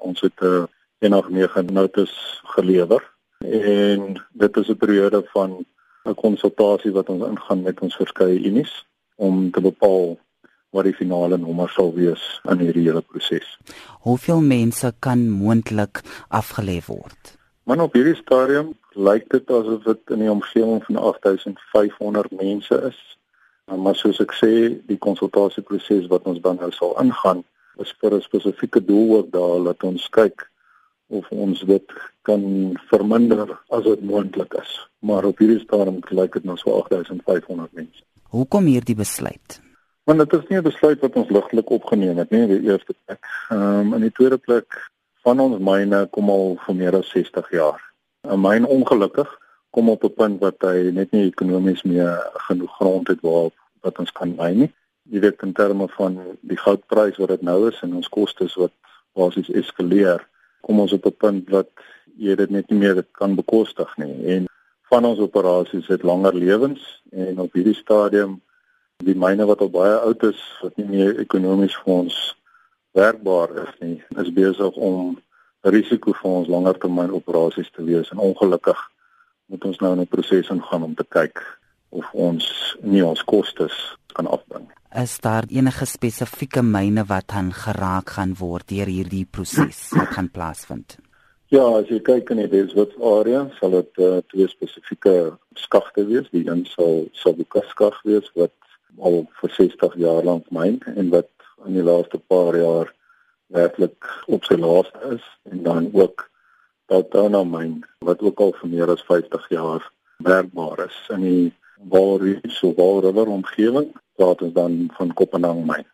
Ons het 'n uh, 189 notas gelewer en dit is 'n periode van 'n konsultasie wat ons ingaan met ons verskeie unies om te bepaal wat die finale nommer sal wees in hierdie hele proses. Hoeveel mense kan moontlik afgelê word? Man op hierdie stadium lyk dit asof dit in die omgewing van 8500 mense is. Maar soos ek sê, die konsultasieproses wat ons dan nou sal ingaan, is vir 'n spesifieke doel ook daar dat ons kyk of ons dit kan verminder as dit moontlik is. Maar op hierdie stadium lyk dit nou so 8500 mense. Hoekom hierdie besluit? Want dit is nie 'n besluit wat ons ligtelik opgeneem het nie, die eerste plek. Ehm um, in die tweede plek van ons myne kom al vir meer as 60 jaar. 'n Myn ongelukkig kom op 'n punt wat hy net nie ekonomies meer genoeg grond het waarop wat ons kan myn nie. Jy weet in terme van die goudprys wat dit nou is en ons kostes wat basies eskaleer, kom ons op 'n punt wat jy dit net nie meer kan bekostig nie. En van ons operasies het langer lewens en op hierdie stadium die myne wat al baie oud is wat nie meer ekonomies vir ons werkbaar is nie, is besig om risiko vir ons langertermyn operasies te wees en ongelukkig moet ons nou in 'n proses ingaan om te kyk of ons nie ons kostes kan afbring. Is daar enige spesifieke myne wat aan geraak gaan word deur hierdie proses wat gaan plaasvind? Ja, as jy kyk in die Deswits area, sal dit uh, twee spesifieke skagte wees. Die een sal Sabuka skag wees wat al vir 60 jaar lank myn en wat in die laaste paar jaar werklik op sy laaste is en dan ook Daltona myn wat ook al vir meer as 50 jaar werkbaar is in die Walrus of Walriver omgewing praat ons dan van Kopenhagen myn